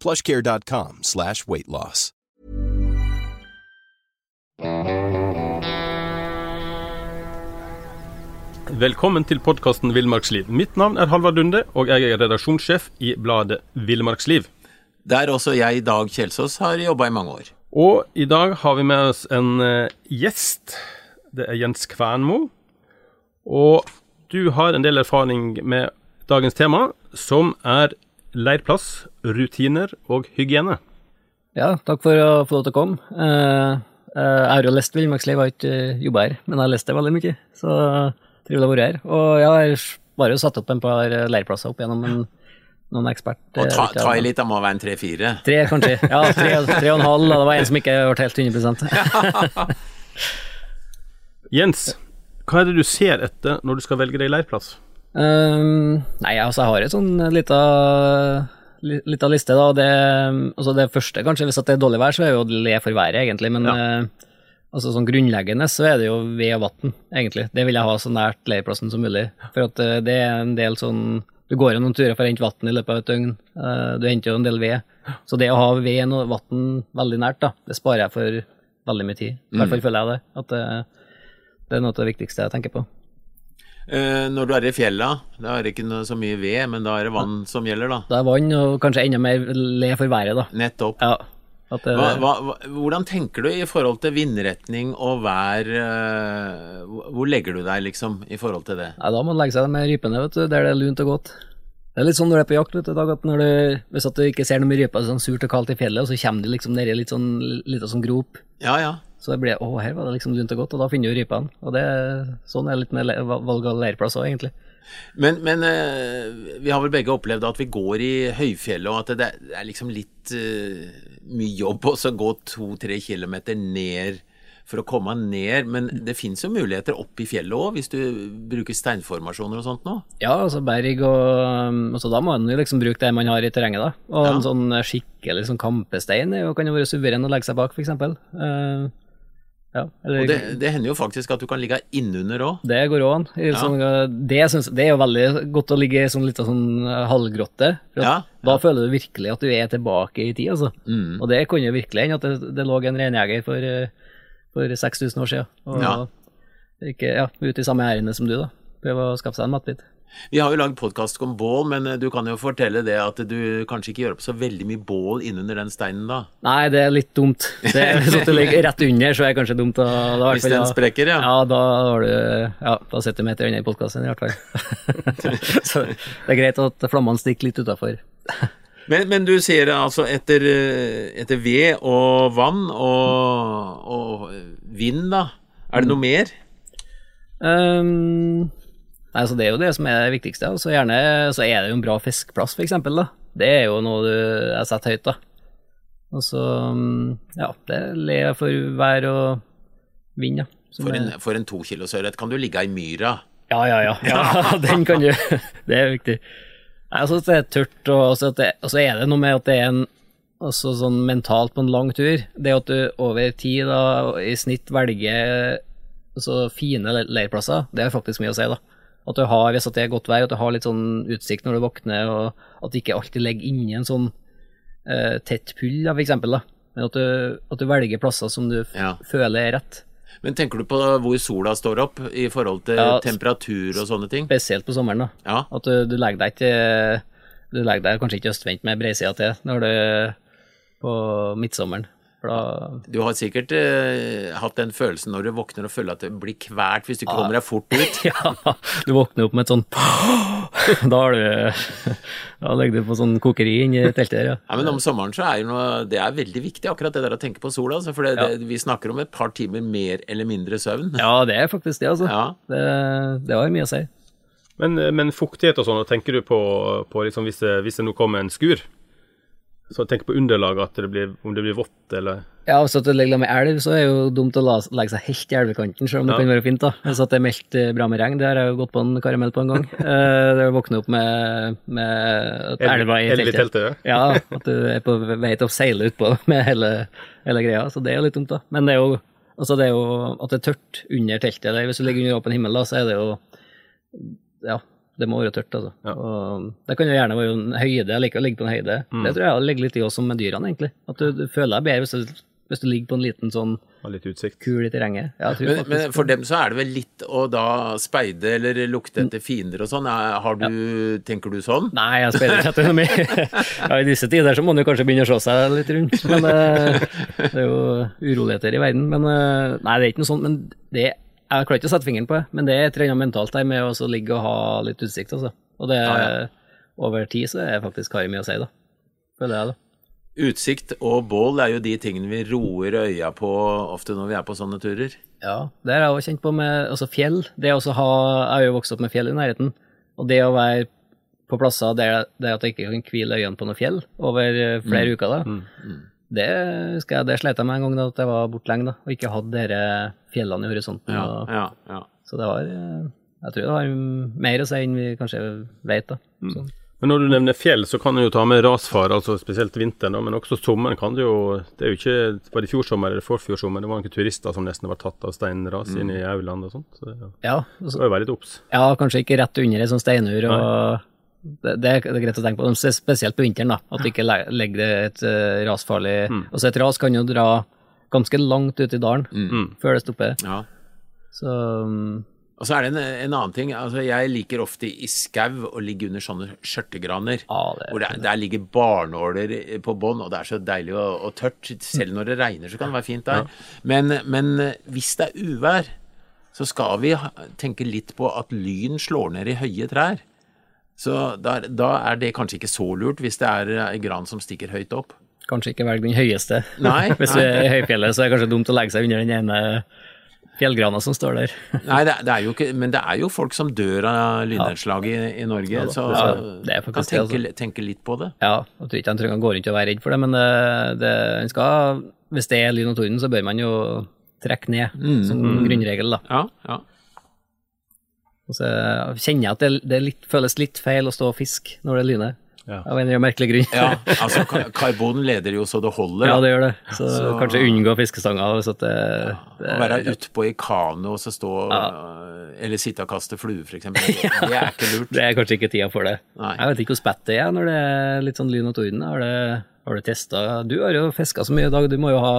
plushcare.com slash weightloss. Velkommen til podkasten Villmarksliv. Mitt navn er Halvard Lunde, og jeg er redaksjonssjef i bladet Villmarksliv. Der også jeg, Dag Kjelsås, har jobba i mange år. Og i dag har vi med oss en eh, gjest. Det er Jens Kvernmo. Og du har en del erfaring med dagens tema, som er leirplass, rutiner og hygiene. Ja, takk for å få lov til å komme. Eh, eh, jeg har jo lest Villmarksliv, har ikke uh, jobba her, men jeg har lest det veldig mye. Så trivelig å være her. Og jeg har bare satt opp en par leirplasser opp gjennom en, noen ekspert... Og ta, ta i litt, det må være en tre-fire? Tre, kanskje. Ja, tre, tre og en halv. Det var en som ikke ble helt 100% Jens, hva er det du ser etter når du skal velge deg leirplass? Um, nei, altså jeg har et sånn lita, lita liste, da. Det, altså det første, kanskje, hvis det er dårlig vær, så er det jo å le for været, egentlig. Men ja. eh, altså sånn grunnleggende så er det jo ved og vann, egentlig. Det vil jeg ha så nært leirplassen som mulig. For at uh, det er en del sånn Du går jo noen turer for å hente vann i løpet av et døgn. Eh, du henter jo en del ved. Så det å ha ved og vann veldig nært, da, det sparer jeg for veldig mye tid. I hvert fall mm. føler jeg det. At det, det er noe av det viktigste jeg tenker på. Eh, når du er i fjella, da er det ikke så mye ved, men da er det vann som gjelder, da? Det er vann, og kanskje enda mer le for været, da. Nettopp. Ja, det, hva, hva, hvordan tenker du i forhold til vindretning og vær? Eh, hvor legger du deg, liksom, i forhold til det? Ja, da må man legge seg med rypene, vet du, der det er lunt og godt. Det er litt sånn når du er på jakt, vet du, Dag, at når du, hvis at du ikke ser noe ryper, sånn surt og kaldt i fjellet, og så kommer du liksom nedi litt sånn, sånn grop. Ja, ja. Så det ble å, her var det liksom lunt og godt, og da finner du rypene. Og det, sånn er det litt med valg av leirplass òg, egentlig. Men, men uh, vi har vel begge opplevd at vi går i høyfjellet, og at det, er liksom litt uh, mye jobb å gå to-tre kilometer ned for å komme ned. Men det fins jo muligheter opp i fjellet òg, hvis du bruker steinformasjoner og sånt nå? Ja, altså berg og altså Da må man jo liksom bruke det man har i terrenget, da. Og ja. en sånn skikkelig sånn kampestein kan jo være suveren å legge seg bak, f.eks. Uh, ja, eller, og det, det, hender jo faktisk at du kan ligge innunder òg. Det går òg an. Ja. Det, det, er jo veldig godt å ligge i sånn lita sånn eh, halvgrotte. Ja, da føler du virkelig at du er tilbake i tid, altså. Mm. Og det kunne jo virkelig hende at det, det, lå en reinjeger for, eh, for 6000 år siden. Og ikke ja, ute i samme ærend som du, da. Prøve å skaffe seg en matbit. Vi har jo lagd podkast om bål, men eh, du kan jo fortelle det at du kanskje ikke gjør opp så veldig mye bål innunder den steinen da? Nei, det er litt dumt. Det, hvis du ligger rett under, så er det kanskje dumt. Da, da, hvis den sprekker, ja. Ja, da har du Ja, da sitter du meter unna i podkasten i hvert fall. så det er greit at flammene stikker litt utafor. Men, men, du sier altså etter, etter ved og vann og, og, vind, da. Er det noe mer? Um, Nei, så Det er jo det som er det viktigste. Og så gjerne så er det jo en bra fiskeplass, f.eks. Det er jo noe du jeg sett høyt, da. Og så ja, det ler for vær og vind, da. For en, for en to kilos ørret kan du ligge i myra. Ja, ja, ja. ja den kan du. Det er viktig. Nei, altså det er tørt, og så, er det noe med at det er en altså sånn mentalt på en lang tur. Det at du over tid da, i snitt velger så fine leirplasser, det er faktisk mye å si, da. At du har, hvis det er godt vær, at du har litt sånn utsikt når du våkner, og at du ikke alltid ligger inni en sånn uh, tett pull, da, for eksempel. Da. Men at du, at du velger plasser som du ja. føler er rett. Men tenker du på hvor sola står opp i forhold til ja, temperatur og sånne ting? Spesielt på sommeren, da. Ja. At du, du, legger deg ikke Du legger deg kanskje ikke østvendt med breisida til når du på midtsommeren. For da Du har sikkert eh, hatt den følelsen når du våkner og føler at det blir kvært hvis du ikke kommer deg fort ut. Ja, du våkner opp med et sånn Da har du Da ligger du på sånn kokeri inni teltet der, ja. Ja, men om sommeren så er jo noe, det er veldig viktig akkurat det der å tenke på sola. Altså, for det, det, vi snakker om et par timer mer eller mindre søvn. Ja, det er faktisk det, altså. Ja. Det, det har mye å si. Men, men fuktighet og sånn, tenker du på, på liksom hvis, det, hvis det nå kommer en skur? Så tenk på underlaget, at det blir, om det blir vått eller Ja, hvis det ligger med elv, så er det jo dumt å legge seg helt i elvekanten, selv om det Ja. kan være fint. da. Hvis det er meldt eh, bra med regn, det har jeg jo gått på en karamell på en gang. Eh, det å våkne opp med, med elva i teltet. teltet, Ja, at du er på vei til å seile utpå med hele, hele greia, så det er jo litt dumt, da. Men det er jo, altså det er jo at det er tørt under teltet, hvis du ligger under åpen himmel, da, så er det jo Ja, det må være tørt, altså. Ja. Og det kan jo gjerne være en høyde, jeg liker å ligge på en høyde. Det tror jeg ligger litt i oss som med dyrene, egentlig. At du, du føler deg bedre hvis du, hvis du ligger på en liten sånn har litt utsikt? kul i terrenget. Ja, Men, men for dem så er det vel litt å da speide eller lukte etter fiender og sånn. Er- Har du, Tenker du sånn? Nei, jeg speider ikke etter noe mye. Ja, I disse tider så må man jo kanskje begynne å se seg litt rundt. Men eh, det er jo uroligheter i verden. Men eh, nei, det er ikke noe sånt. Men det, jeg klarer ikke å sette fingeren på det, men det er et eller annet mentalt der med å ligge og ha litt utsikt, altså. Og det Ja, over tid så er faktisk har jeg mye å si, da. Føler jeg, da. Utsikt og bål er jo de tingene vi roer øya på ofte når vi er på sånne turer. Ja, det har jeg også kjent på med altså fjell. Det å ha, jeg har jo vokst opp med fjell i nærheten, og det å være på plasser der, der at jeg ikke kan hvile øynene på noe fjell over flere flere uker, da, det husker jeg, det sleit jeg med en gang da at jeg var borte lenge da, og ikke hadde disse fjellene i horisonten. Ja, Og, ja, ja. Så det var, jeg tror det har mer å si enn vi kanskje vet da. Mm. Men når du nevner fjell, så kan du jo ta med rasfare, altså spesielt vinteren, da, men også sommeren kan du jo Det er jo ikke Var det i fjor sommer eller forfjor sommer? Det var noen turister som nesten var tatt av steinras inne i Auland og sånt. Så det Ja, og så- var jo veldig obs. ja, kanskje ikke rett under ei sånn steinur, og det, det er greit å tenke på, spesielt på vinteren da, at du ikke legger det et uh, rasfarlig, altså et ras kan jo dra ganske langt ut i dalen før det stopper. ja. Så um, Og så er det en, en annen ting. altså Jeg liker ofte i skau å ligge under sånne skjørtegraner. Ja, det er hvor det, der ligger barnåler på bånn, og det er så deilig og, og tørt. Selv når det regner, så kan det være fint der. Men, men hvis det er uvær, så skal vi tenke litt på at lyn slår ned i høye trær. Så da, da er det kanskje ikke så lurt hvis det er ei gran som stikker høyt opp. kanskje ikke velg den høyeste. Nei, Hvis du er i høyfjellet, så er det kanskje dumt å legge seg under den ene fjellgrana som står der. Nei, det, det ikke, men det er jo folk som dør av lynnedslag i, i Norge, så, Ja, så det er kan tenke, altså. tenke litt på det. Ja, jeg tror ikke han trenger å gå rundt og være redd for det, men det, det, skal, hvis det er lyn og torden, så bør man jo trekke ned, som grunnregel. da. Ja, ja. Og så kjenner jeg at det, det litt, føles litt feil å stå og fiske når det lyner, Ja. av en eller annen merkelig grunn. Ja, altså karbon leder jo så det holder. Ja, det gjør det. Så, Så- kanskje unngå det, det, Å være utpå i kano og så stå Eller sitte og kaste flue, for eksempel. Det, det er ikke lurt. det er kanskje ikke tida for det. Nei. Jeg vet ikke hvor spett det er når det er litt sånn lyn og torden. Har, det, har du testa Du har jo fiska så mye i dag, du må jo ha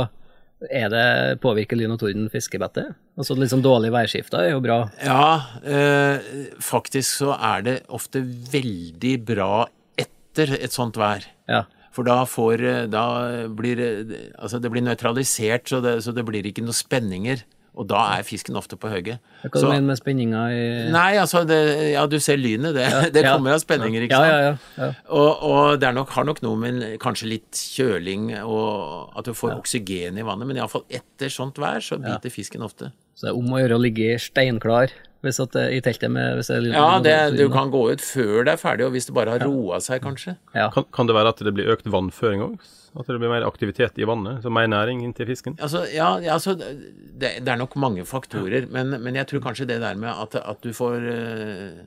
er det Påvirker lyn og torden fiskebettet? Altså litt sånn dårlig værskifte er jo bra. Ja, eh, faktisk så er det ofte veldig bra etter et sånt vær. Ja. For da får eh, Da blir det Altså, det blir nøytralisert, så det, så det blir ikke noen spenninger. Og da er fisken ofte på hugget. Hva du Så- mener med spenninga i Nei, altså det, Ja, du ser lynet. Det, det ja. kommer av spenninger, ikke sant? ja, ja. ja. Og, og det er nok, har nok noe med kanskje litt kjøling og at du får oksygen i vannet, men iallfall etter sånt vær så biter fisken ofte. Så det er om å gjøre å ligge steinklar hvis at i teltet med hvis det er Ja, det, du kan gå ut før det er ferdig, og hvis det bare har roa seg, kanskje. Ja. Kan, kan det være at det blir økt vannføring òg? At det blir mer aktivitet i vannet? Så mer næring inn til fisken? Altså, ja, ja, altså, det, det er nok mange faktorer, men, men jeg tror kanskje det der med at, at du får uh,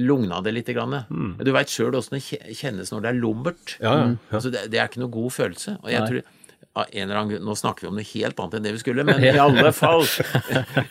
lugna det litt. Grann. Du veit sjøl åssen det kjennes når det er lummert. Ja, ja, ja. Altså, det, det er ikke noe god følelse. Og jeg Nei. tror av en eller annen grunn, Nå snakker vi om noe helt annet enn det vi skulle, men i alle fall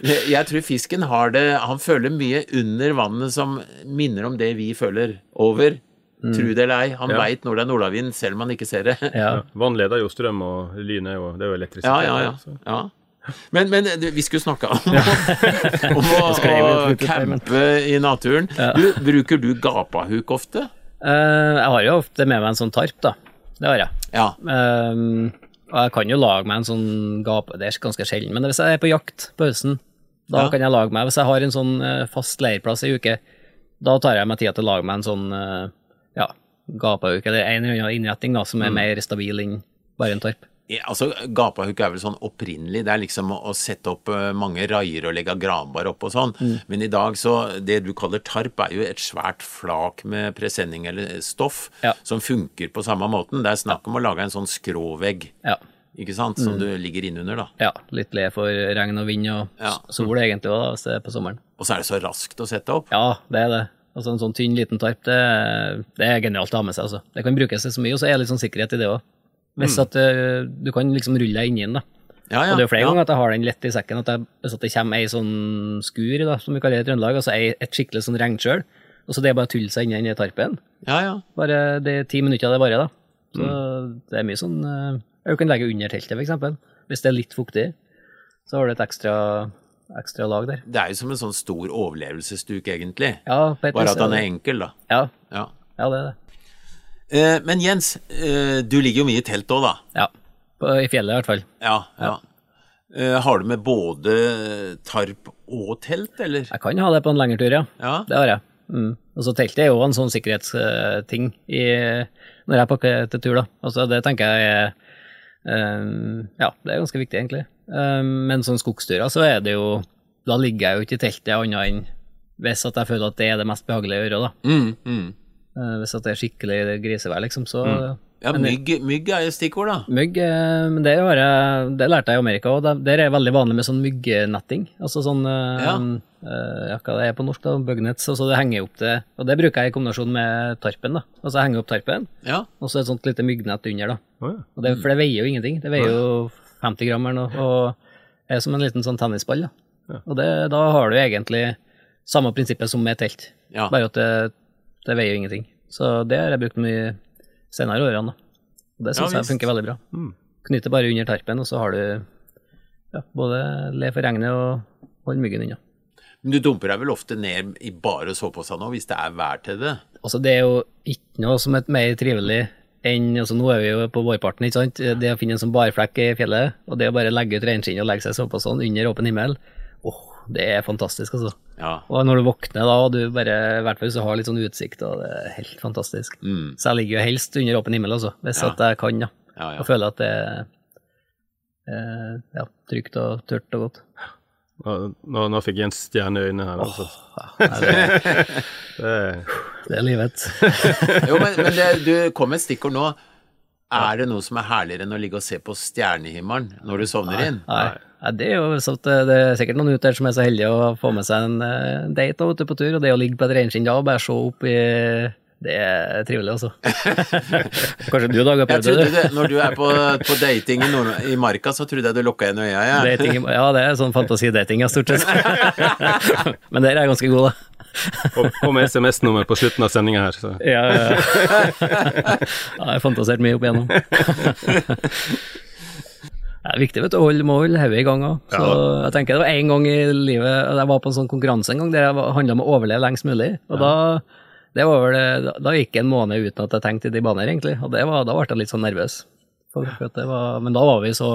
Jeg tror fisken har det Han føler mye under vannet som minner om det vi føler over. Tro det eller ei, han Ja. veit når det er nordavind, selv om han ikke ser det. Ja. Vann leder jo strøm, og lyn er jo, det er jo elektrisitet. Ja, ja, ja. ja. Men, men du, vi skulle snakke om, om å, å campe i naturen. Du, bruker du gapahuk ofte? Uh, jeg har jo ofte med meg en sånn tarp, da. Det har jeg. Ja. Ehm, Og jeg kan jo lage meg en sånn gape, det er ganske sjelden, men hvis jeg er på jakt på høsten, da Ja. kan jeg lage meg, hvis jeg har en sånn eh, fast leirplass i uke, da tar jeg meg tid til å lage meg en sånn, eh, ja, gapehauk, eller en eller annen innretning da, som er mer stabil enn bare en tarp. Ja, altså, Gapahuk er vel sånn opprinnelig, det er liksom å, å sette opp eh, mange raier og legge granbar opp og sånn, Mm. men i dag så, det du kaller tarp er jo et svært flak med presenning eller stoff, Ja. som funker på samme måten. Det er snakk om å lage en sånn skråvegg, Ja. ikke sant, Mm. som du ligger innunder da. Ja, litt le for regn og vind og Ja. sol egentlig da, hvis det er på sommeren. Og så er det så raskt å sette opp. Ja, det er det. Altså En sånn tynn, liten tarp, det, det er genialt å ha med seg. altså. Det kan brukes til så mye, og så er det litt sånn sikkerhet i det òg. Hvis at eh, du kan liksom rulle deg inni den. da. Ja, ja. Og det er jo flere ja. ganger at jeg har den lett i sekken. at jeg, Hvis at det kommer ei sånn skur, da, som vi kaller det i Trøndelag, altså ei, et skikkelig sånn regnkjøl, og så det er bare å tulle seg inn i den tarpen. Ja, ja. Bare, det er ti minutter av det bare, da. Så Mm. det er mye sånn eh, Jeg kan legge under teltet, eksempel. Hvis det er litt fuktig, så har du et ekstra, ekstra lag der. Det er jo som en sånn stor overlevelsesduk, egentlig. Ja, Bare at den er enkel, da. Ja, Ja. ja, det er det. Eh, men Jens, eh, du ligger jo mye i telt òg, da. Ja, I fjellet i hvert fall. Ja, ja. Eh, har du med både tarp og telt, eller? Jeg kan ha det på en lengre tur, ja. Ja. Det har jeg. Mm. Og så teltet er jo en sånn sikkerhetsting i, når jeg pakker til tur, da. Altså, det tenker jeg er um, Ja, det er ganske viktig, egentlig. Um, men sånn skogsturer, så er det jo Da ligger jeg jo ikke i teltet annet enn hvis at jeg føler at det er det mest behagelige å gjøre, da. Mm, mm. Eh, hvis at det er skikkelig grisevær, liksom, så Ja, mygg, mygg er jo stikkord, da. Mygg, eh, men det, har jeg, det lærte jeg i Amerika, og der- er det veldig vanlig med sånn myggnetting. Altså sånn eh, Ja. ja, hva det er på norsk, da, bugnets. Altså det henger opp det, og det bruker jeg i kombinasjon med tarpen. da. Altså jeg henger opp tarpen, Ja. og så et sånt lite myggnett under, da. Oh, ja. Og det, for det veier jo ingenting. Det veier jo 50 gram eller noe, og er som en liten sånn tennisball, da. Og det, da har du egentlig samme prinsippet som med telt, Ja. bare at det, det veier jo ingenting. Så det har jeg brukt mye senere årene, da. Og det Ja, jeg funker veldig bra. Knyter bare under tarpen, og så har du ja, både le for regnet og holde myggen unna. Men du dumper deg vel ofte ned i bare soveposer nå, hvis det er vær til det? Altså, det er jo ikke noe som er mer trivelig enn altså, Nå er vi jo på vårparten, ikke sant. Det å finne en sånn barflekk i fjellet, og det å bare legge ut reinskinnet og legge seg i soveposen under åpen himmel, åh, det er fantastisk, altså. Ja. Og når du våkner da, og du bare, i hvert fall hvis du har litt sånn utsikt, og det er helt fantastisk. Så jeg ligger jo helst under åpen himmel, altså, hvis Ja. at jeg kan, da. Ja, ja. Og føler at det er eh, ja, trygt og tørt og godt. Nå, nå, nå fikk Jens stjerne i øynene her. Altså. Oh, det, Det, det er livet. Jo, men, men det, du kom med et stikkord nå. Er det noe som er herligere enn å ligge og se på stjernehimmelen når du sovner inn? Nei. Nei, det er jo så at det, det er sikkert noen ute der som er så heldige å få med seg en eh, date ute på tur, og det å ligge på et reinskinn da og bare se opp i Det er trivelig, altså. Kanskje du, Dag, har prøvd det? det, Når du er på, på dating i, Nord i Marka, så trodde jeg du lukka igjen øya. Ja. Dating, ja, det er sånn fantasidating, ja, stort sett. Men der er jeg ganske god, da. og, og med SMS-nummer på slutten av sendinga her. Så. Ja, ja, ja. ja, jeg har fantasert mye opp igjennom. Det er viktig vet du, å holde, må holde hodet i gang òg. Ja. jeg tenker det var en gang i livet Jeg var på en sånn konkurranse en gang der det handla om å overleve lengst mulig. Og da, det da, gikk en måned uten at jeg tenkte i de baner, egentlig. Og det var, da ble jeg litt sånn nervøs. Var, men da var vi så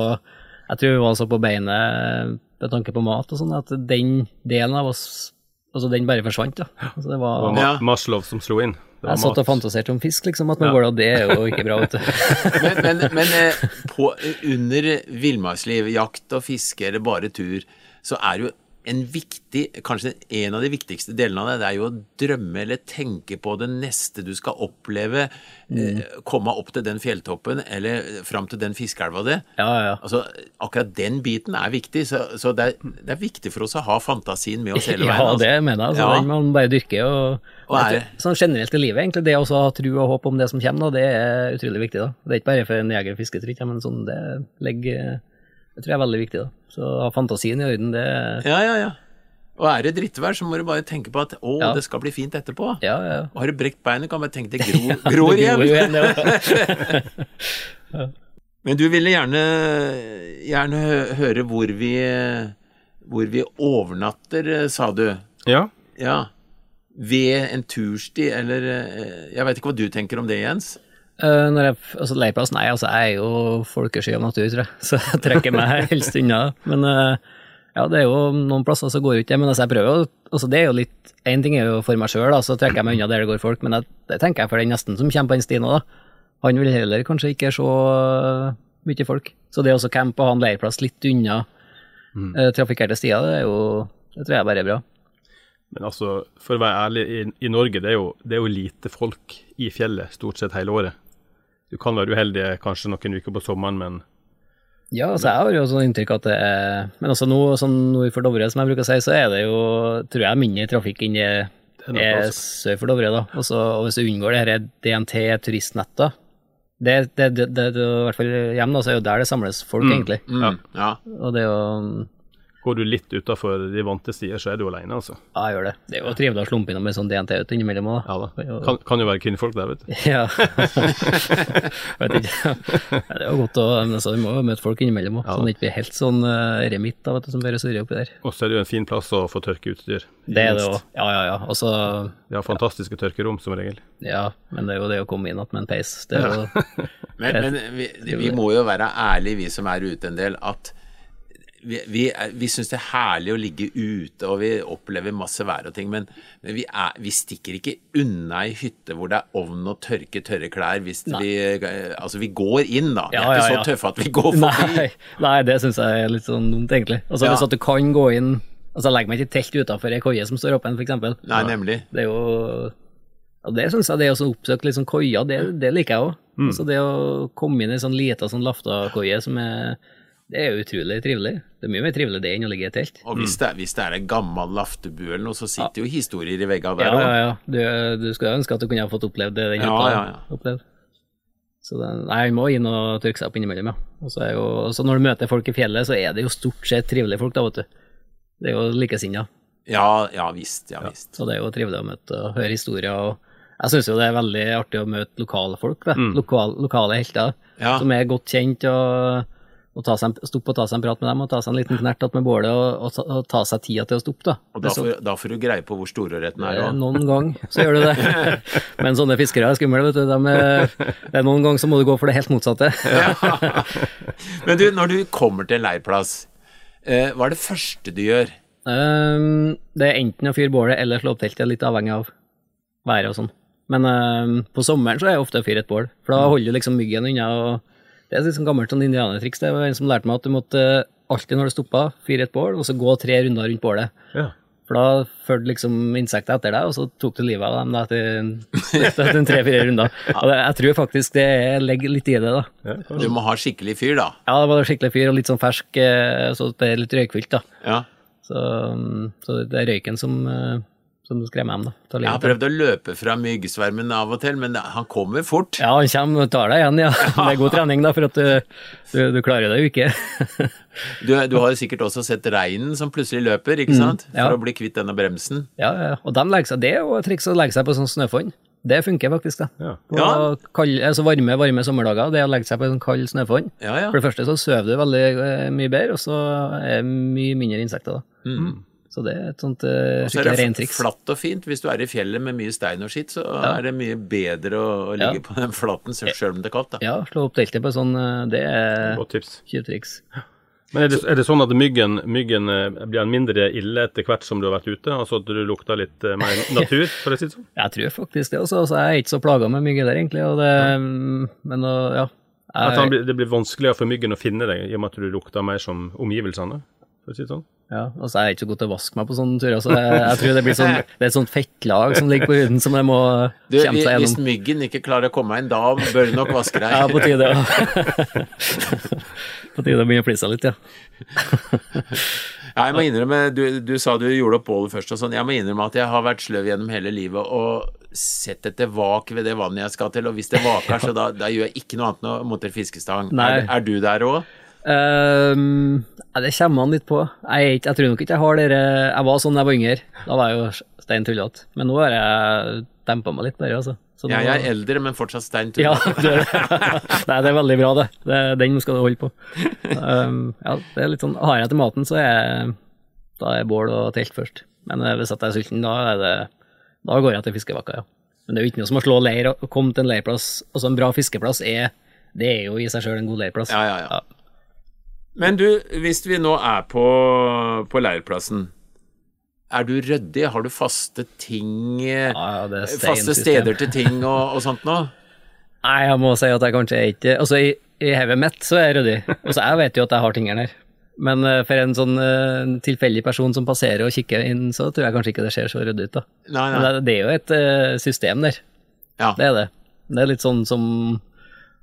Jeg tror vi var så på beinet med tanke på mat og sånn, at den delen av oss Altså, den bare forsvant, da. Altså, det Det var, var Ja. Maslov som slo inn. Det var jeg satt og fantaserte om fisk, liksom, at man går det, og det er jo ikke bra, vet du. Men, men, men eh, på, under villmarksliv, jakt og fiske eller bare tur, så er jo en viktig, kanskje en av de viktigste delene av det, det er jo å drømme eller tenke på det neste du skal oppleve. Eh, komme opp til den fjelltoppen eller fram til den fiskeelva di. Ja, ja. Altså, akkurat den biten er viktig, så, så det, er, det er viktig for oss å ha fantasien med oss hele Ja, veien. altså. det mener jeg. Altså, Ja. Den man bare dyrker. Og, Og er- Jeg sånn generelt i livet, egentlig, det å ha tro og håp om det som kommer, da, det er utrolig viktig. da. Det er ikke bare for en jeger- og fisketrykk, men sånn, det legger Det tror jeg er veldig viktig. da. Så ha fantasien i orden, det Ja, ja, ja. Og er det drittvær, så må du bare tenke på at å, Ja. det skal bli fint etterpå. Ja, ja. Og har du brekt beinet, kan du bare tenke deg gro, gror Det går igjen. igjen, det. Men du ville gjerne, gjerne høre hvor vi, hvor vi overnatter, sa du. Ja. Ja. Ved en tursti, eller eh, Jeg veit ikke hva du tenker om det, Jens? Eh, når jeg, altså leirplass, nei, altså jeg er jo folkesky av natur, tror jeg, så jeg trekker meg helst unna. Men uh, ja, det er jo noen plasser som går ut det, men altså jeg prøver jo, altså det er jo litt, en ting er jo for meg sjøl, så trekker jeg meg unna der det går folk, men jeg, det tenker jeg for den nesten som kommer på den stien òg, da. Han vil heller kanskje ikke se eh, mye folk. Så det å campe og ha en leirplass litt unna eh, trafikkerte stier, det er jo, det tror jeg bare er bra. Men altså, for å være ærlig, i, i Norge det er, jo, det er jo lite folk i fjellet stort sett hele året. Du kan være uheldig kanskje noen uker på sommeren, men Ja, altså jeg har jo sånn inntrykk at det er Men også nå, sånn nord for Dovre, som jeg bruker å si, så er det jo, tror jeg, mindre trafikk enn det er også. sør for Dovre, da. Også, og hvis du unngår det her DNT-turistnetta, det, det, det, det, det, i hvert fall hjemme, da, så er jo der det samles folk, egentlig. Mm, ja. Og det er jo går du litt utafor de vante stier, så er du alene, altså. Ja, jeg gjør det. Det er jo trivelig å slumpe innom med sånn DNT ut innimellom òg. Ja da. Kan, kan jo være kvinnfolk der, vet du. Ja. Vet ikke. Ja, Det er jo godt å altså, Vi må jo møte folk innimellom òg, Ja. så det ikke blir helt sånn uh, remitt da, vet du, som bare surrer oppi der. Og så er det jo en fin plass å få tørke utstyr. Det er det òg. Ja, ja, ja. Også, Vi har fantastiske tørkerom, som regel. Ja, men det er jo det å komme inn igjen med en peis. Det er jo Men, men vi, vi må jo være ærlige, vi som er ute en del, at vi, vi, vi syns det er herlig å ligge ute, og vi opplever masse vær og ting, men, men vi, er, vi stikker ikke unna ei hytte hvor det er ovn og tørke tørre klær hvis Nei. vi Altså, vi går inn, da. Vi Ja, er ikke ja, så tøffe at vi går forbi. Nei, nei det syns jeg er litt sånn dumt, egentlig. Altså Ja. Hvis at du kan gå inn Altså Jeg legger meg ikke i telt utafor ei koie som står åpen, eksempel. Nei, nemlig. Det er jo og Det syns jeg det å oppsøke sånn koier, det, det liker jeg òg. Mm. Altså det å komme inn i sånn lita sånn laftakoie som er Det er jo utrolig trivelig. Det er mye mer trivelig det enn å ligge i et telt. Og hvis det, er- hvis det er en gammel laftebu eller noe, så sitter jo historier i veggene der Ja, òg. ja, ja. Du, du skulle ønske at du kunne ha fått opplevd det den Ja, hytta ja, ja. opplevd. Så det, nei, han må inn og tørke seg opp innimellom, ja. Og så er jo, så når du møter folk i fjellet, så er det jo stort sett trivelige folk, da, vet du. Det er jo likesinna. Ja, ja visst. Ja visst. Så det er jo trivelig å møte og høre historier. og Jeg syns jo det er veldig artig å møte lokale folk, mm. Lokal, lokale helter Ja. som er godt kjent, og, en- stoppe og ta seg en prat med dem, og ta seg en liten knert med bålet, og, og, og ta seg tida til å stoppe, da. Og da får, da får du greie på hvor storørreten er da. Noen gang så gjør du det. Men sånne fiskere er skumle, vet du. De det er noen ganger så må du gå for det helt motsatte. Men du, når du kommer til en leirplass, eh, hva er det første du gjør? Um, det er enten å fyre bålet eller slå opp teltet, litt avhengig av været og sånn. Men um, på sommeren så er jeg ofte å fyre et bål, for da holder du liksom myggen unna. og Det er litt sånn gammelt sånn indianertriks. Det var en som lærte meg at du måtte alltid når du stoppa, fyre et bål, og så gå tre runder rundt bålet. Ja. For da fulgte liksom insekter etter deg, og så tok du livet av dem da etter, etter tre-fire runder. Og det, jeg tror faktisk det ligger litt i det, da. Ja. Du må ha skikkelig fyr, da. Ja, det var skikkelig fyr og litt sånn fersk, eh, så det er litt røykfylt, da. Ja. Så, mm, så det er røyken som, eh, du skremmer dem, da. Tar Jeg har prøvd å løpe fra myggsvermen av og til, men han kommer fort. Ja, han kommer og tar deg igjen, ja. Det er god trening, da, for at du, du, du klarer det jo ikke. Du, du har jo sikkert også sett reinen som plutselig løper, ikke sant? ja. For å bli kvitt denne bremsen. Ja, ja. Og de legger seg, det er jo et triks å legge seg på sånn snøfonn. Det funker faktisk, da. Ja. På Ja. kald- altså varme, varme sommerdager, det å legge seg på en sånn kald snøfonn. Ja, ja. For det første så sover du veldig eh, mye bedre, og så er det mye mindre insekter, da. Mm. Så det er et sånt uh, Og så er skikkelig det rent triks. flatt og fint. Hvis du er i fjellet med mye stein og skitt, så er det mye bedre å, å ligge Ja. på den flatten selv om det er kaldt. Da. Ja, slå opp teltet på sånn, eh, det er Godt tips. triks. Men er det, er det sånn at myggen, myggen eh, blir mindre ille etter hvert som du har vært ute? Altså at du lukter litt eh, mer natur, for å si det sånn? Jeg tror faktisk det, også. Altså, jeg er ikke så plaga med mygg der, egentlig. Og det, men å, ja. Jeg, han det blir vanskeligere for myggen å finne deg, i og med at du lukter mer som omgivelsene? For å si det sånn. Ja, altså, jeg er ikke så god til å vaske meg på sånne turer, så jeg, jeg tror det blir sånn Det er et sånt fettlag som ligger på huden som jeg må Du, kjempe seg gjennom. hvis myggen ikke klarer å komme inn, da bør du nok vaske deg. Ja, på tide Ja. På tide å begynne å flise litt, ja. Ja, jeg må innrømme, du, du sa du gjorde opp bålet først og sånn. Jeg må innrømme at jeg har vært sløv gjennom hele livet og sett etter vak ved det vannet jeg skal til, og hvis det vaker, så da, da gjør jeg ikke noe annet enn å montere fiskestang. Er, er du der òg? Ehm, det kommer an litt på. Jeg, er jeg tror nok ikke jeg har dere Jeg var sånn da jeg var yngre. Da var jeg jo stein tullete. Men nå har jeg dempa meg litt, bare, altså. Så Ja, jeg er eldre, men fortsatt stein Ja, tullete. det, nei, det er veldig bra, det. det den skal du holde på. Um, ja, det er litt sånn, Har jeg til maten, så er da er bål og telt først. Men eh, hvis jeg er sulten, da, er det, da går jeg til fiskevakka, ja. Men det er jo ikke noe som å slå leir og komme til en leirplass. Altså en bra fiskeplass er Det er jo i seg sjøl en god leirplass. Ja, ja, ja. Men du, hvis vi nå er på, på leirplassen, er du ryddig? Har du faste ting ja, Ja, det er Faste steder til ting og, og sånt nå? Nei, jeg må si at jeg kanskje er ikke Altså, i, i hodet mitt så er jeg ryddig. Altså, jeg vet jo at jeg har tingene her. Men uh, for en sånn uh, tilfeldig person som passerer og kikker inn, så tror jeg kanskje ikke det ser så ryddig ut, da. Nei, Men det, det er jo et uh, system der. Ja. Det er det. Det er litt sånn som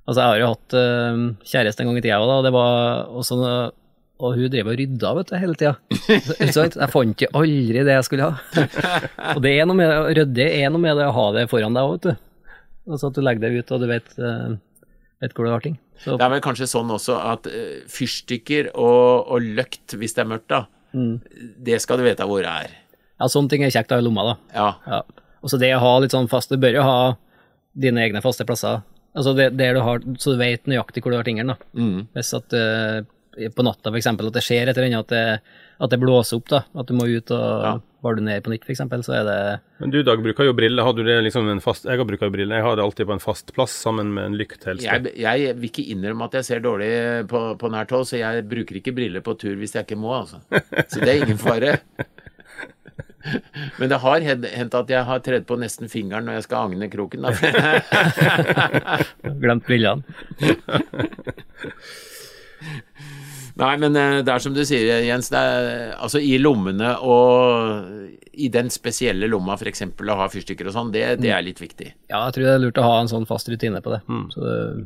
Altså, jeg har jo hatt uh, kjæreste en gang i tida òg, da. Det var også Og hun drev og rydda, vet du, hele tida. Jeg fant ikke aldri det jeg skulle ha. Og det er noe med ryddig er noe med det å ha det foran deg òg, vet du. Altså at du legger det ut, og du vet, eh, vet hvor du har ting. Så Det er vel kanskje sånn også at eh, fyrstikker og, og løkt, hvis det er mørkt, da, Mm. det skal du vite hvor det er. ja, sånne ting er kjekt å ha i lomma, da. Ja. Ja. Og så det å ha litt sånn fast Du bør jo ha dine egne faste plasser. Altså det, det du har, så du vet nøyaktig hvor du har tingene. da. Mm. Hvis at uh, på natta for eksempel, at det skjer et eller annet, at det, at det blåser opp, da. At du må ut og Ja. var du ned på nytt, for eksempel, så er det Men du, Dag, bruker jo briller. Har du det liksom en fast Jeg bruker jo briller. Jeg har det alltid på en fast plass sammen med en lykt helst. Jeg, jeg vil ikke innrømme at jeg ser dårlig på, på nært hold, så jeg bruker ikke briller på tur hvis jeg ikke må, altså. Så det er ingen fare. Men det har hen- hendt at jeg har tredd på nesten fingeren når jeg skal agne kroken. Glemt brillene. Nei, men eh, det er som du sier, Jens. Det er, altså I lommene og i den spesielle lomma f.eks. å ha fyrstikker og sånn, det, det er litt viktig. Ja, jeg tror det er lurt å ha en sånn fast rutine på det. Så du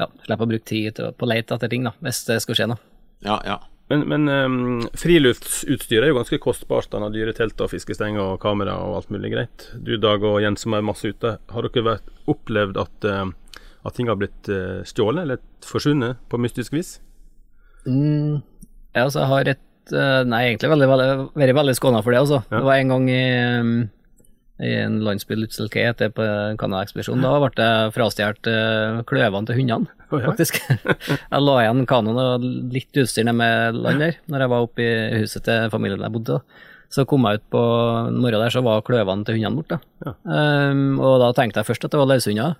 ja, slipper å bruke tid på å lete etter ting, da, hvis det skulle skje noe. Ja, ja. Men, men um, friluftsutstyr er jo ganske kostbart. da, Dyre telt og fiskestenger og kamera og alt mulig greit. Du Dag og Jens som er masse ute, har dere vært, opplevd at, uh, at ting har blitt uh, stjålet eller forsvunnet på mystisk vis? Mm, jeg, altså, jeg har et uh, Nei, egentlig veldig, veldig, vært veldig skåna for det, altså. Ja. Det var en gang i, um, i en landsby Lutzelke etter på en Canada-ekspedisjon. Da ble jeg frastjålet uh, kløvene til hundene, ja. faktisk. jeg la igjen kanoen og litt utstyr nede med land der, når jeg var oppe i huset til familien jeg bodde. da. Så kom jeg ut på morgenen der, så var kløvene til hundene borte. Ja. Um, og da tenkte jeg først at det var løshunder.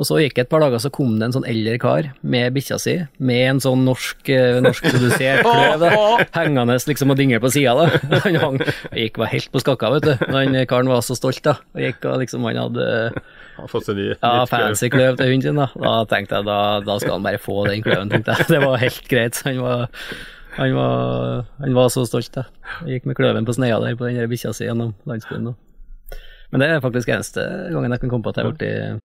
Og så gikk det et par dager, så kom det en sånn eldre kar med bikkja si, med en sånn norsk, eh, norskprodusert kløv, hengende liksom og dingle på sida. Han hang, gikk var helt på skakka, vet du. Men Han karen var så stolt, da. Og gikk og liksom, han hadde ny, ja, fancy kløv til hunden sin, da. Da tenkte jeg, da, da skal han bare få den kløven, tenkte jeg. Det var helt greit. Han var, han var, han var så stolt, da. Jeg gikk med kløven på sneia der på den bikkja si gjennom landsbyen. da. Men det er faktisk eneste gangen jeg kan komme på at jeg har blitt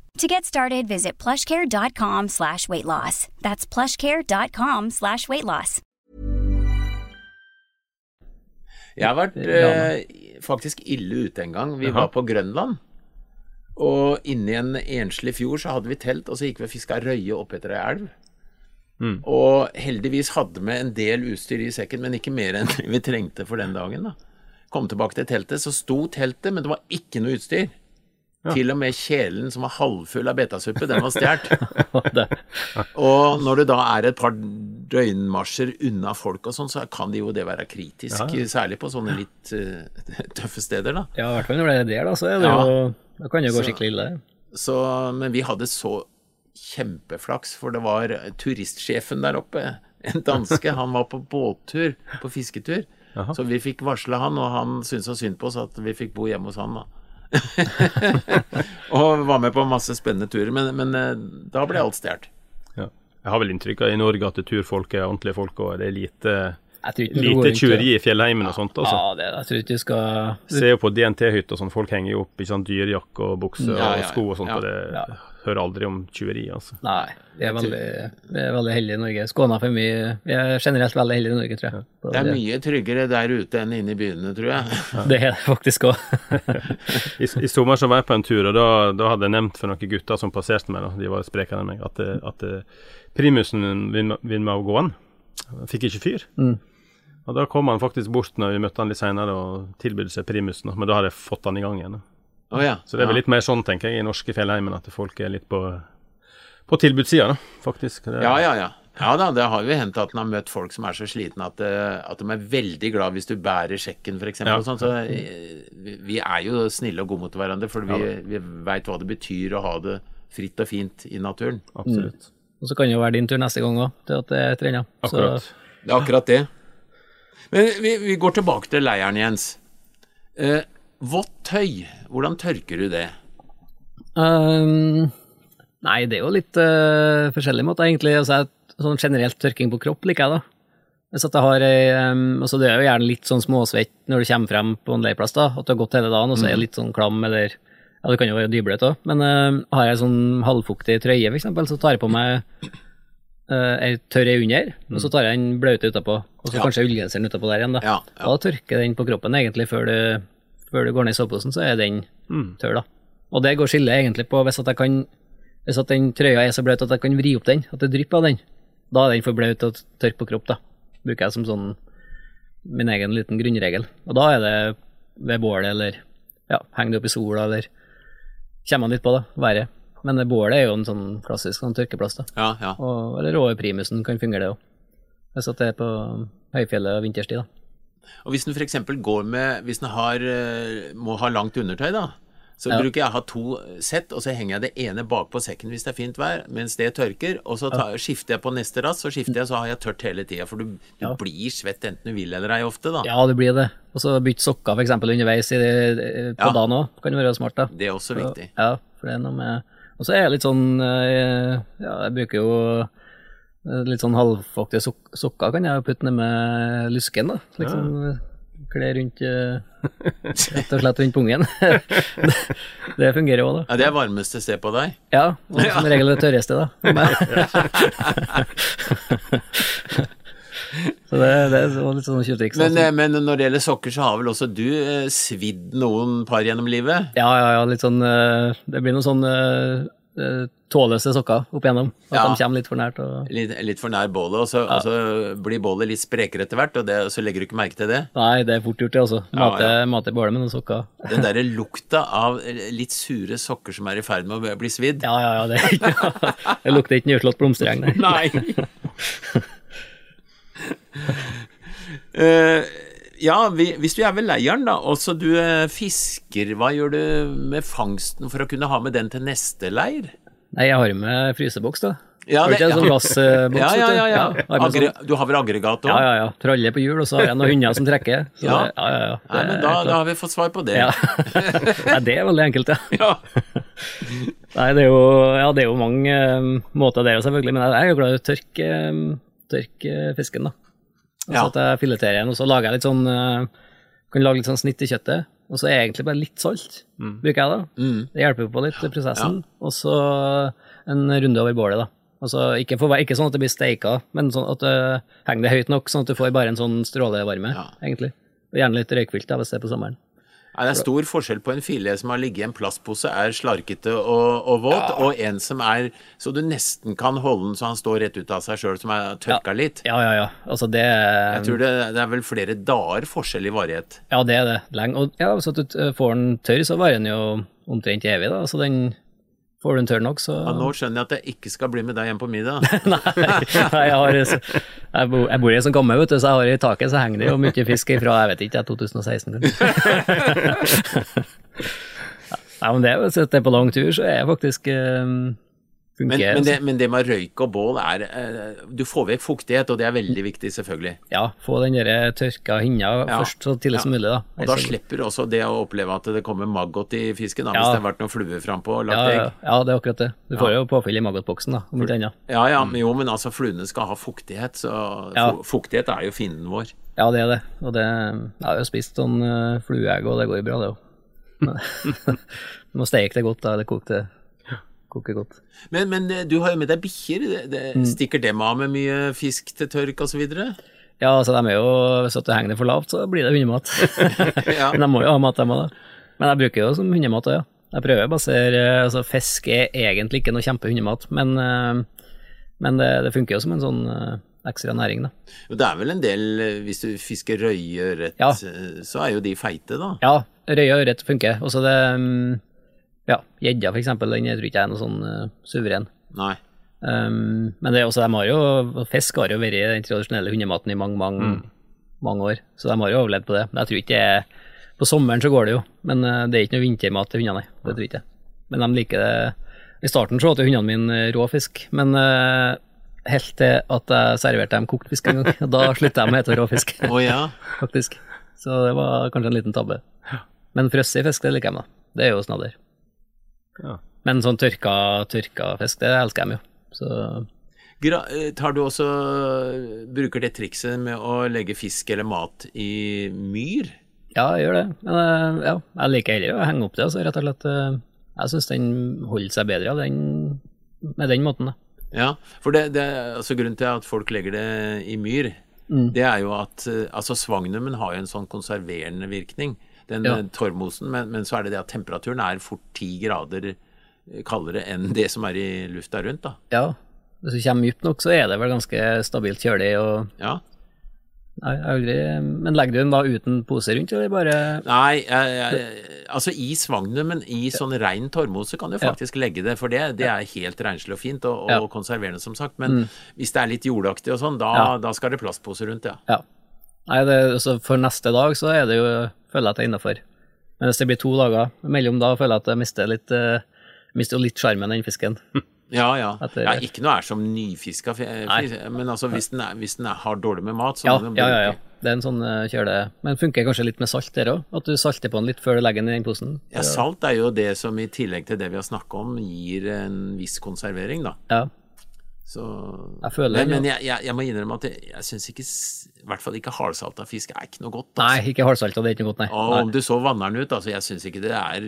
To get started, visit plushcare.com slash weight loss. That's plushcare.com slash weight loss. Jeg har vært eh, faktisk ille ute en gang. Vi Aha. var på Grønland. Og inni en enslig fjord så hadde vi telt, og så gikk vi og fiska røye oppetter ei elv. Mm. Og heldigvis hadde vi en del utstyr i sekken, men ikke mer enn vi trengte for den dagen. da. Kom tilbake til teltet, så sto teltet, men det var ikke noe utstyr. Til og med kjelen som var halvfull av betasuppe, den var stjålet. Og når du da er et par døgnmarsjer unna folk og sånn, så kan det jo det være kritisk. Særlig på sånne litt uh, tøffe steder, da. Ja, i hvert fall når det er der, da, så er det Ja. jo Da kan det jo gå skikkelig ille. Så, men vi hadde så kjempeflaks, for det var turistsjefen der oppe, en danske, han var på båttur, på fisketur. Aha. Så vi fikk varsle han, og han syntes så synd på oss at vi fikk bo hjemme hos han. da. og var med på masse spennende turer, men, men eh, da ble alt stjålet. Ja. Jeg har vel inntrykk av i Norge at turfolk er ordentlige folk, og det er lite, lite tjuveri i fjellheimen og sånt. altså. Ja, det, jeg tror ikke du skal Se jo på DNT-hytter sånn, folk henger jo opp i sånn dyrejakke og bukse Ja, ja, og sko og sånt, ja. og det Ja. Hører aldri om tjuveri, altså. Nei, vi er veldig, vi er veldig heldige i Norge. Skåna for mye Vi er generelt veldig heldige i Norge, tror jeg. Så Det er mye tryggere der ute enn inne i byene, tror jeg. Det er det faktisk òg. I, I sommer så var jeg på en tur, og da, da hadde jeg nevnt for noen gutter som passerte meg, da, de var sprekere enn meg, at, at primusen vinner vil å gå an. Fikk ikke fyr. Mm. Og da kom han faktisk bort når vi møtte han litt seinere og tilbød seg primusen, men da hadde jeg fått han i gang igjen. da. Å ja. Så det er vel ja. litt mer sånn, tenker jeg, i norske fjellheimen, at folk er litt på, på tilbudssida, da, faktisk. Det, Ja, ja, ja. Ja da, det har jo hendt at en har møtt folk som er så slitne at, eh, at de er veldig glad hvis du bærer sjekken, f.eks. Ja. Ja. Sånn, så eh, vi- er jo snille og gode mot hverandre, for vi, vi veit hva det betyr å ha det fritt og fint i naturen. Absolutt. Og så kan det jo være din tur neste gang òg, til at det er trena. Akkurat. Det er akkurat det. Men vi, vi går tilbake til leiren, Jens. Eh, vått tøy, hvordan tørker du det? Um, nei, det er jo litt uh, forskjellige måter, egentlig. Altså, sånn generelt tørking på kropp liker jeg, da. Hvis at jeg har ei um, altså Det er jo gjerne litt sånn småsvett når du kommer frem på en leirplass, da. At du har gått hele dagen, og så er det litt sånn klam, eller Ja, det kan jo være dybløt òg, men uh, har jeg sånn halvfuktig trøye, eksempel, så tar jeg på meg uh, ei tørr ei under, og så tar jeg den blaute utapå, og så Ja. kanskje ullgenseren utapå der igjen, da. Ja, ja. Da tørker den på kroppen egentlig før du, før du går ned i soveposen, så er den tørr, da. Og det går skillet egentlig på hvis at jeg kan Hvis at den trøya er så bløt at jeg kan vri opp den, at det drypper av den, da er den for blaut og tørr på kropp, da. Bruker jeg som sånn min egen liten grunnregel. Og da er det ved bålet, eller ja, heng det opp i sola, eller kommer man litt på, da, været. Men det bålet er jo en sånn klassisk sånn tørkeplass, da. Ja, ja. Og, eller over primusen kan fungere, det òg. Hvis at det er på høyfjellet og vinterstid, da. Og hvis den f.eks. går med Hvis den har, eh, må ha langt undertøy, da, så Ja. bruker jeg å ha to sett, og så henger jeg det ene bakpå sekken hvis det er fint vær, mens det tørker, og så tar, skifter jeg på neste rass, så skifter jeg, så har jeg tørt hele tida. For du, du Ja. blir svett enten du vil eller ei ofte, da. Ja, det blir det. Og så bytte sokker for eksempel underveis i, på Ja. dagen òg, kan være smart, da. Det er også viktig. Ja, for det er noe med Og så er jeg litt sånn eh, Ja, jeg bruker jo eh, litt sånn halvfuktige sok sokker, kan jeg jo putte ned med lysken, da. Liksom kle rundt eh, Rett og slett rundt pungen. det, det fungerer òg, da. Ja, Det er varmeste sted på deg. Ja, og som regel det tørreste, da. så det, det var litt sånn tjuvtriks. Men, eh, men når det gjelder sokker, så har vel også du eh, svidd noen par gjennom livet? Ja, ja, ja, litt sånn eh, Det blir noen sånn eh, eh, tåløse sokker opp igjennom. At Ja. de kommer litt for nært. Og... Litt, litt for nær bålet, og så, og så blir bålet litt sprekere etter hvert, og det, så legger du ikke merke til det? Nei, det er fort gjort, det, også. Ja, Mate, ja. mate bålet med noen sokker. Den derre lukta av litt sure sokker som er i ferd med å bli svidd. Ja, ja, ja, det, ja. det lukter ikke nyslått blomstereng, nei. Nei. Eh, ja, vi, hvis du er ved leiren, da, og så du eh, fisker, hva gjør du med fangsten for å kunne ha med den til neste leir? Nei, jeg har med fryseboks, da. Ja, har du ikke en sånn gassboks? Ja, ja, ja. ja. Agre, sånn, du har vel aggregat òg? ja, ja, ja. Tralle på hjul, og så har jeg noen hunder som trekker. Så Ja. Det, ja, ja, ja. Nei, men da, da har vi fått svar på det. ja. Nei, det er veldig enkelt, ja. Ja. Nei, det er jo, ja, det er jo mange um, måter der, selvfølgelig, men jeg er jo glad i å tørke, um, tørke fisken, da. Altså Ja. at jeg fileterer den, og så lager jeg litt sånn eh, Kan lage litt sånn snitt i kjøttet, og så er egentlig bare litt salt, bruker jeg da. Mm. Det hjelper på litt prosessen. prosessen. Og så en runde over bålet, da. Altså, ikke, for, ikke sånn at det blir steika, men sånn at det henger det høyt nok, sånn at du får bare en sånn strålevarme, Ja. egentlig. Og gjerne litt røykfylt da, hvis det er på sommeren. Nei, det er stor forskjell på en filet som har ligget i en plastpose, er slarkete og, og våt, og en som er så du nesten kan holde den så han står rett ut av seg sjøl, som er tørka litt. Ja, ja, ja. Altså, det Jeg tror det, det er vel flere dager forskjell i varighet. Ja, det er det. Lenge. Og ja, hvis du får den tørr, så varer den jo omtrent evig, da. Så den Får du en tørr nok, så Ja, nå skjønner jeg at jeg ikke skal bli med deg hjem på middag. Nei, nei, jeg har jeg bor, jeg bor i en sånn gammel, vet du, så jeg har i taket så henger det jo mye fisk fra jeg vet ikke, 2016 kanskje. Nei, men det hvis det er på lang tur, så er jeg faktisk eh, Men, men, det, men det med røyk og bål er eh, Du får vekk fuktighet, og det er veldig viktig, selvfølgelig. Ja, få den der tørka hinna Ja. først så tidlig som mulig, da. Og da slipper du også det å oppleve at det kommer maggot i fisken, da, Ja. hvis det har vært noen fluer frampå og lagt ja, ja, egg. ja, det er akkurat det. Du får jo påfyll i maggotboksen, da, om ikke annet. Ja ja, men jo, men altså fluene skal ha fuktighet, så Ja. fuktighet er jo fienden vår. Ja, det er det. Og det Jeg har jo spist sånn uh, flueegg, og det går jo bra, det òg. Du må steke det godt, da, eller koke det koke godt. Men, men eh, du har jo med deg bikkjer. Det, det, Mm. Stikker dem av med mye fisk til tørk osv.? Ja, altså, de er jo Hvis du henger det for lavt, så blir det hundemat. Ja. Men de må jo ha mat, dem òg. Men jeg bruker jo som hundemat òg, ja. Jeg prøver å basere Altså, fisk er egentlig ikke noe kjempehundemat, men, eh, men det, det funker jo som en sånn eh, ekstra næring, da. Det er vel en del eh, Hvis du fisker røyeørret, Ja. eh, så er jo de feite, da. Ja, røye ørret funker. Og så det mm, Ja, gjedda, eksempel, den tror ikke jeg er noe sånn uh, suveren. Nei. Um, men det er også, de har jo Fisk har jo vært den tradisjonelle hundematen i mange, mange, mange år, så de har jo overlevd på det. Men jeg tror ikke det er På sommeren så går det jo, men uh, det er ikke noe vintermat til hundene. Det tror jeg ikke. Men de liker det I starten så åt hundene mine eh, rå fisk, men uh, helt til at jeg serverte dem kokt fisk en gang. Da slutta de å hete rå fisk, Å ja. faktisk. Så det var kanskje en liten tabbe. Men frosset fisk, det liker jeg, da. Det er jo snadder. Ja. Men sånn tørka, tørka fisk, det elsker de jo. Så eh, tar du også Bruker det trikset med å legge fisk eller mat i myr? Ja, jeg gjør det. Men eh, ja, jeg liker heller å henge opp det, altså, rett og slett. eh, Jeg syns den holder seg bedre den, med den måten, da. Ja, for det, det altså grunnen til at folk legger det i myr, det er jo at altså svagnumen har jo en sånn konserverende virkning, den Ja. eh, torvmosen, men, men så er det det at temperaturen er fort ti grader eh, kaldere enn det som er i lufta rundt, da. Ja, hvis du kommer dypt nok, så er det vel ganske stabilt kjølig. og Ja. Nei, aldri Men legger du den da uten pose rundt, eller bare Nei, jeg, jeg, altså i svagnumen, i sånn rein torvmose kan du Ja. faktisk legge det, for det, det er helt renslig og fint og, og Ja. Mm. konserverende, som sagt. Men hvis det er litt jordaktig og sånn, da, Ja. da skal det plastpose rundt, ja. Ja. Nei, det, altså for neste dag så er det jo Føler jeg at jeg er innafor. Men hvis det blir to dager mellom da, føler jeg at jeg mister litt uh, mister litt sjarmen, den fisken. Ja, ja. Etter- ja ikke noe er som nyfiska fisk, men altså hvis den, er, hvis den er, har dårlig med mat, så Ja, må den ja, ja, ja. Det er en sånn eh, kjøle... Men funker kanskje litt med salt der òg? At du salter på den litt før du legger den i den posen? Ja, salt er jo det som i tillegg til det vi har snakka om, gir en viss konservering, da. Ja. Så Jeg føler Men, men jeg, jeg, jeg må innrømme at jeg, jeg syns ikke I hvert fall ikke hardsalta fisk er ikke noe godt. altså. Nei, ikke hardsalta, det er ikke noe godt, nei. Og om du så vanner den ut, altså, jeg syns ikke det er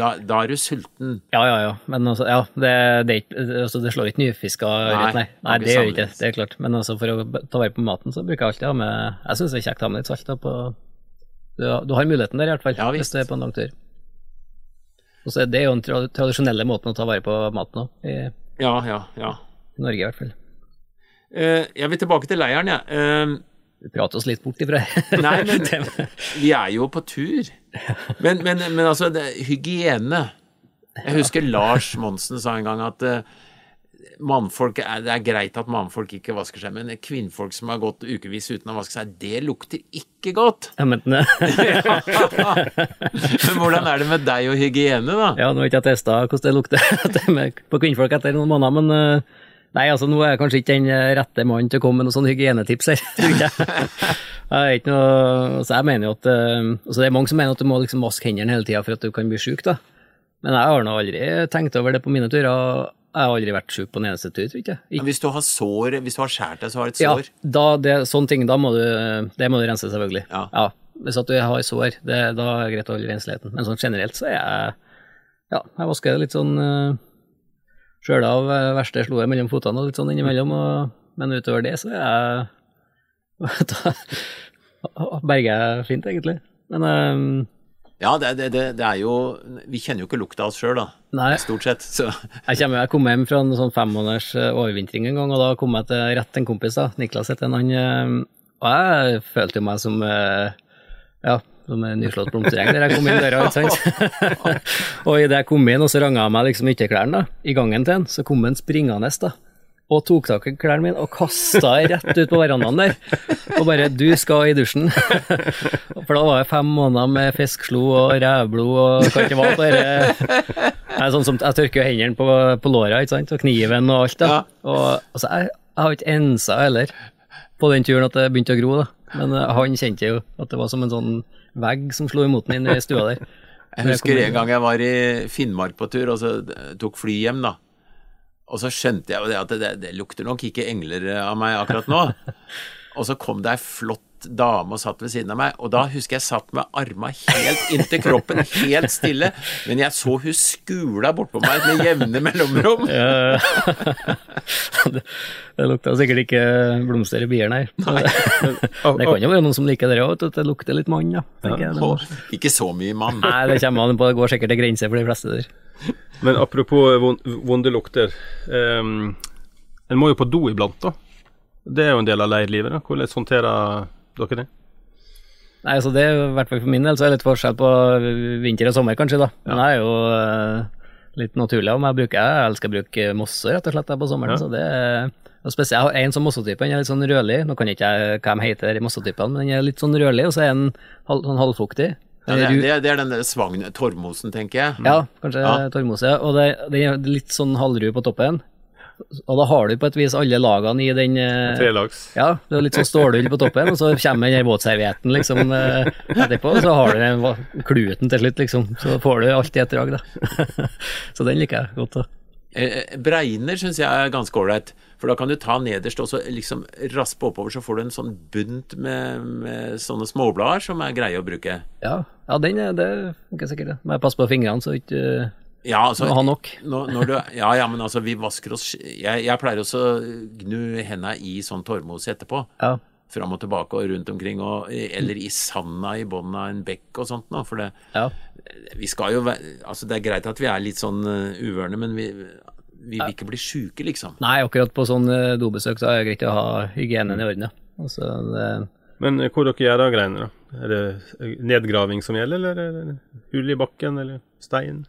da, da er du sulten. Ja, ja, ja. Men altså, ja, det, det, altså, det slår ikke nyfiska ørret, nei. det Nei, det gjør ikke det, det er klart. Men altså, for å ta vare på maten, så bruker jeg alltid ha med Jeg syns det er kjekt å ha med litt salt. Da, på, du, har- du har muligheten der, i hvert fall, Ja, hvis det er på en lang tur. Og så er det jo den tradisjonelle måten å ta vare på maten på. Ja, ja, ja. I Norge i hvert fall. Eh, jeg vil tilbake til leiren, jeg. Ja. Vi prater oss litt bort ifra Nei, men vi er jo på tur. Men, men, men altså, det, hygiene Jeg husker Lars Monsen sa en gang at eh, mannfolk er, det er greit at mannfolk ikke vasker seg, men kvinnfolk som har gått ukevis uten å vaske seg, det lukter ikke godt. Ja, men, det. Men hvordan er det med deg og hygiene, da? ja, nå har ikke jeg testa hvordan det lukter på kvinnfolk etter noen måneder, men eh, Nei, altså nå er jeg kanskje ikke den eh, rette mannen til å komme med noen sånne hygienetips her. tror ikke jeg. Jeg er ikke noe, altså jeg mener jo at eh, altså Det er mange som mener at du må liksom vaske hendene hele tida for at du kan bli sjuk, da. Men jeg har nå aldri tenkt over det på mine turer. Jeg har aldri vært sjuk på en eneste tur, tror jeg. ikke Men Hvis du har sår, hvis du har skåret deg, så har du et Ja, sår. da, det, sånne ting, da må du, det må du rense, selvfølgelig. Ja. Hvis at du har sår, det, da er det greit å holde rensligheten. Men sånn generelt så er jeg Ja, jeg vasker litt sånn uh, av verste slo jeg mellom fotene og litt sånn innimellom, og, men utover det så er jeg berger jeg fint, egentlig. Men um, Ja, det, det, det, er jo Vi kjenner jo ikke lukta av oss sjøl, da. nei, Stort sett. Så jeg, kommer, jeg kom hjem fra en sånn fem måneders eh, overvintring en gang, og da kom jeg til, rett til en kompis, da, Niklas het han, eh, og jeg følte jo meg som eh, ja, som en nyslått blomstereng der jeg kom inn døra, ikke sant. og idet jeg kom inn, og så ranga jeg meg liksom ytterklærne da, i gangen til han, så kom han springende da, og tok tak i klærne mine og kasta rett ut på verandaen der. Og bare 'du skal i dusjen'. For da var jeg fem måneder med fiskslo og revblod og hva det var. Bare, jeg, sånn som, jeg tørker jo hendene på, på låra, ikke sant, og kniven og alt. da. Og altså, jeg, jeg har ikke ensa heller på den turen at det begynte å gro, da. Men eh, han kjente jo at det var som en sånn vegg som slo imot meg inne i stua der. Jeg husker en gang jeg var i Finnmark på tur, og så tok fly hjem, da. Og så skjønte jeg jo det at det, det lukter nok ikke engler av meg akkurat nå. Og så kom det ei flott dame og satt ved siden av meg, og da husker jeg satt med arma helt inntil kroppen, helt stille, men jeg så hun skula bortpå meg med jevne mellomrom. Ja, det, det lukta sikkert ikke blomster i bier, nei. Det kan jo være noen som liker det òg, at det lukter litt mann, ja. må- Og ikke så mye mann. Nei, det kommer an på, det går sikkert til grenser for de fleste der. Men apropos von- vonde lukter. Um, en må jo på do iblant, da. Det er jo en del av leirlivet. da. Hvordan håndterer dere det? Nei, altså det er i hvert fall for min del så er det litt forskjell på vinter og sommer, kanskje, da. Men jeg er jo eh, litt naturlig om jeg bruker Jeg elsker å bruke mosse, rett og slett, på sommeren. Ja. Så det er og spesielt, Jeg har en sånn mossetype, den er litt sånn rødlig. Nå kan jeg ikke jeg hva de heter, mossetypene, men den er litt sånn rødlig, og så er den halv, sånn halvfuktig. Ja, det, er, det er den der svagn... Torvmosen, tenker jeg. Ja, kanskje Ja. tormose. Og det, det er litt sånn halvru på toppen. Og da har du på et vis alle lagene i den eh, Trelags? Ja, det har litt sånn stålull på toppen, og så kommer den våtservietten liksom eh, etterpå, og så har du den kluten til slutt, liksom. Så får du alt i et drag, da. så den liker jeg godt. da. Breiner, eh, Bregner syns jeg er ganske ålreit, for da kan du ta nederst og så liksom raspe oppover, så får du en sånn bunt med, med sånne småblader som er greie å bruke. Ja, ja den er, det funker sikkert. Må jeg passe på fingrene, så ikke uh, Ja, altså ha nok. når, når du, Ja, ja, men altså, vi vasker oss Jeg, jeg pleier også å gnu henda i sånn torvmose etterpå. Ja. Fram og tilbake og rundt omkring, og, eller i sanda i bunnen av en bekk og sånt. Nå, for det, ja. vi skal jo være Altså, det er greit at vi er litt sånn uh, uvørne, men vi, vi vil ikke bli sjuke, liksom. Nei, akkurat på sånn eh, dobesøk så er det greit å ha hygienen i orden. ja. Altså, det, Men eh, hvor dere gjør av greiene, da? Er det nedgraving som gjelder, eller er det hull i bakken, eller stein?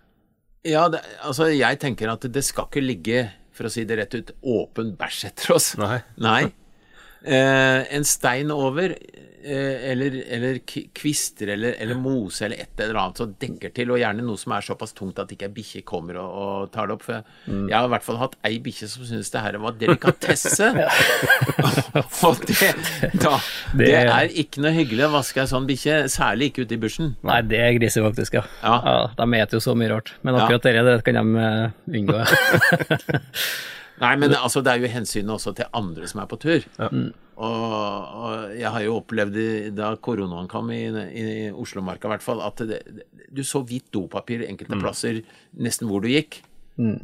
Ja, det, altså, jeg tenker at det skal ikke ligge, for å si det rett ut, åpen bæsj etter oss. Nei. Nei. Eh, en stein over, eller, eller kvister eller, eller mose eller et eller annet som dekker til, og gjerne noe som er såpass tungt at ikke ei bikkje kommer og, og tar det opp. For jeg har i hvert fall hatt ei bikkje som syntes det her var delikatesse. og det, da, det Det- er ikke noe hyggelig å vaske ei sånn bikkje, særlig ikke ute i bushen. nei, det er grise, faktisk, ja. Ja. De spiser jo så mye rart. Men Ja. akkurat det, det kan de eh, unngå. Nei, men altså, det er jo hensynet også til andre som er på tur. Og, og jeg har jo opplevd i- da koronaen kom i, i Oslomarka i hvert fall, at det, du så hvitt dopapir enkelte plasser nesten hvor du gikk.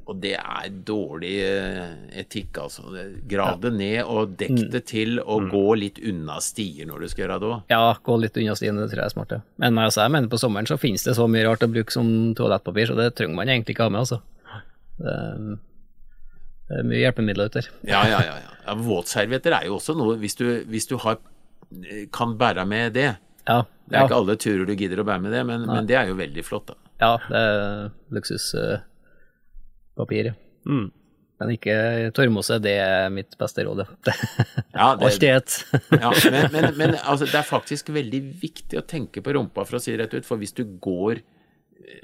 Og det er dårlig eh, etikk, altså. Grav det ned og dekk det til, og gå litt unna stier når du skal gjøre det òg. Ja, gå litt unna stier det tror jeg er smart. Ja. Men altså, jeg mener på sommeren så finnes det så mye rart å bruke som toalettpapir, så det trenger man egentlig ikke ha med, altså. Det, det er mye hjelpemidler ute der. Ja, ja, ja. ja. våtservietter er jo også noe Hvis du, hvis du har, kan bære med det Ja, Det er ja, ikke alle turer du gidder å bære med det, men, men det er jo veldig flott, da. ja det er luksuspapir. ja. Mm. Men ikke torvmose, det er mitt beste råd. ja. Ja, det- Alt i ett. Ja, men, men, men altså, det er faktisk veldig viktig å tenke på rumpa, for å si det rett ut. For hvis du går eh,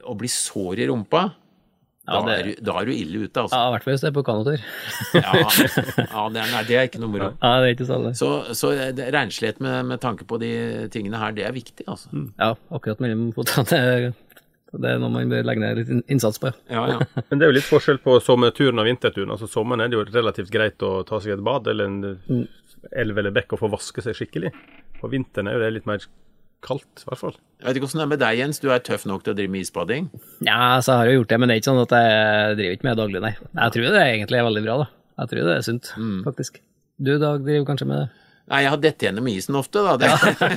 og blir sår i rumpa, Ja, da, er du, da er du ille ute, altså. Ja, i hvert fall hvis det er på kanotur. Ja, ja det, er, nei, det er ikke noe moro. Ja, det er ikke sånn, det. Så, så det- renslighet med, med tanke på de tingene her, det er viktig, altså. Ja, akkurat mellom fotene. Det, det er noe man bør legge ned litt innsats på. Ja, ja. Men det er jo litt forskjell på sommerturen og vinterturen. Altså Sommeren er det jo relativt greit å ta seg et bad eller en elv eller bekk og få vaske seg skikkelig. På vinteren er jo det litt mer kaldt, i hvert fall. Jeg vet ikke hvordan det er med deg, Jens. Du er tøff nok til å drive med isbading? Ja, så har jeg gjort det, men det er ikke sånn at jeg driver ikke med det daglig, nei. Jeg tror det egentlig er veldig bra, da. Jeg tror det er sunt, faktisk. Du, Dag, driver kanskje med det? Nei, jeg har dette gjennom isen ofte, da. Det,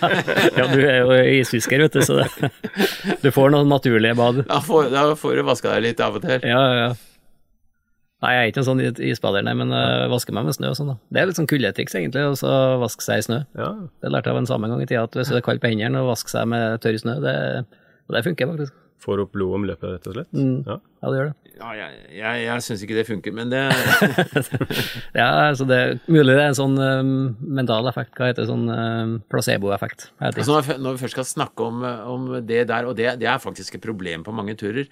Ja, du er jo isfisker, vet du, så det, du får noen naturlige bad. da, får, da får du vaska deg litt av og til. Ja, ja, ja. Nei, jeg er ikke en sånn isbader, nei, men uh, vasker meg med snø og sånn, da. Det er litt sånn kuldetriks, egentlig, å så vaske seg i snø. Ja. Det lærte jeg av en samme gang i tida, at hvis det er kaldt på hendene, og vaske seg med tørr snø, det, og det funker faktisk. får opp blodet om løpet, rett og slett. Ja. Ja, det gjør det. Ja, jeg, jeg, jeg syns ikke det funker, men det Ja, altså det er mulig det er en sånn um, mental effekt, hva heter det, sånn um, placeboeffekt. Altså når, vi- når vi først skal snakke om, om det der, og det, det er faktisk et problem på mange turer,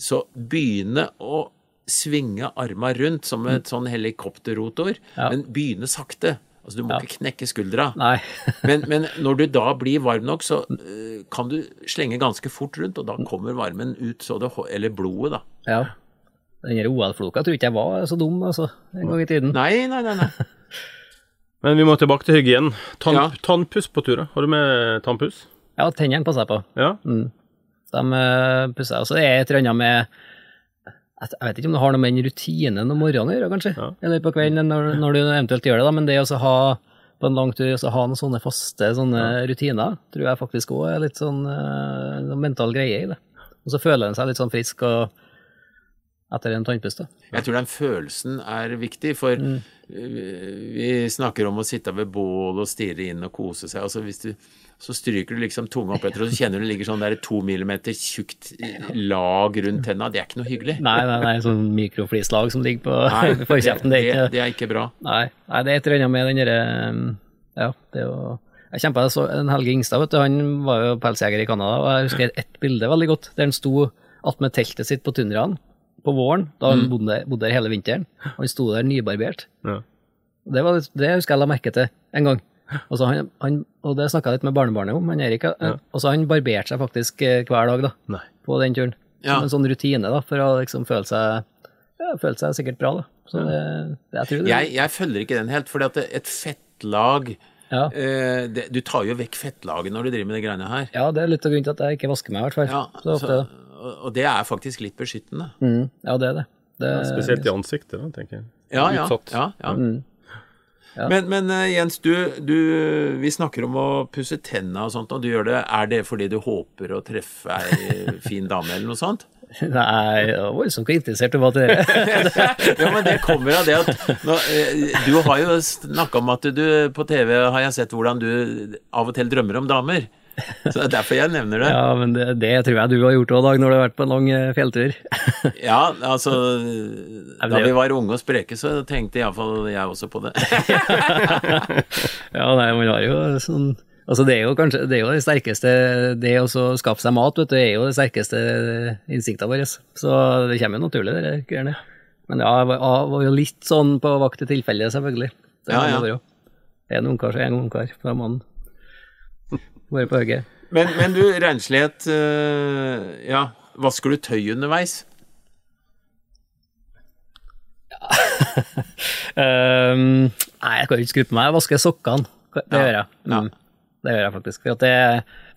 så begynne å svinge arma rundt som et sånn helikopterrotor, Ja. men begynne sakte. Altså, du må ikke knekke skuldra. Nei. Men, men når du da blir varm nok, så uh, kan du slenge ganske fort rundt, og da kommer varmen ut, så det, eller blodet, da. Ja. Den OL-floka tror ikke jeg var så dum, altså, en gang i tiden. Nei, nei, nei. nei. Men vi må tilbake til hygienen. Tann, Ja. Tannpuss på turer. Har du med tannpuss? Ja, tennene passer jeg på. Ja. De eh, pusser jeg. Og så er det et eller annet med Jeg vet ikke om det har noe med den rutinen om morgenen å gjøre, kanskje. Ja. Eller på kvelden, når, når du eventuelt gjør det, da. Men det å ha på en lang tur ha noen sånne faste sånne rutiner, tror jeg faktisk òg er litt sånn uh, mental greie i det. Og så føler en seg litt sånn frisk og etter en tannpuste. Jeg tror den følelsen er viktig, for Mm. øh, vi snakker om å sitte ved bål og stirre inn og kose seg. Altså hvis du, så stryker du liksom tunga opp etter, og så kjenner du det ligger sånn der to millimeter tjukt lag rundt tenna. Det er ikke noe hyggelig. Nei, nei, nei, sånn mikroflislag som ligger på forkjeften. Det ikke det er ikke bra. Nei, nei, det er et eller annet med den derre Ja, det er jo Jeg kjempa så en Helge Ingstad, vet du, han var jo pelsjeger i Canada, og jeg husker ett bilde veldig godt, der han sto attmed teltet sitt på tundraen på våren, da han bodde, bodde der hele vinteren. Og Han sto der nybarbert. Ja. Det, var, det husker jeg la merke til en gang. Og, så han, han, og det snakka jeg litt med barnebarnet om, han Erik. Ja. Og så han barberte seg faktisk eh, hver dag da, Nei. på den turen. Ja. Som en sånn rutine, da, for å liksom føle seg ja, føle seg sikkert bra, da. Så det, jeg tror det Jeg, jeg følger ikke den helt, for et fettlag ja. eh, det, Du tar jo vekk fettlaget når du driver med de greiene her. ja, det er litt av grunnen til at jeg ikke vasker meg, i hvert fall. Ja, så ofte. så, og, det er faktisk litt beskyttende. Mm, ja, det er det. det Spesielt i ansiktet, da, tenker jeg. Ja, ja. Utsatt. ja, ja. Mm. Ja. Men, men eh, Jens, du, du, vi snakker om å pusse tenna og sånt, og du gjør det. Er det fordi du håper å treffe ei fin dame eller noe sånt? Nei, jeg var voldsomt ikke interessert i hva det er. ja, men det kommer av det at nå, eh, Du har jo snakka om at du på TV har jeg sett hvordan du av og til drømmer om damer. Så det er derfor jeg nevner det. Ja, men det, det tror jeg du har gjort òg, Dag, når du har vært på en lang eh, fjelltur. Ja, altså Da vi var unge og spreke, så tenkte iallfall jeg også på det. ja, nei, man har jo sånn Altså, det er jo kanskje det er jo det sterkeste Det å skaffe seg mat, vet du, er jo det sterkeste instinktet vårt. Så det kommer jo naturlig, det greiene. Men ja, jeg var, jeg var jo litt sånn på vakt i tilfelle, selvfølgelig. Det Ja, ja. det er En ungkar, så er en ungkar. Da må han være på hugget. Men, men du, renslighet eh, Ja, vasker du tøy underveis? um, nei, jeg kan ikke skru på meg. Jeg vasker sokkene. Det Ja, gjør jeg. ja. Mm, det gjør jeg faktisk. For at det,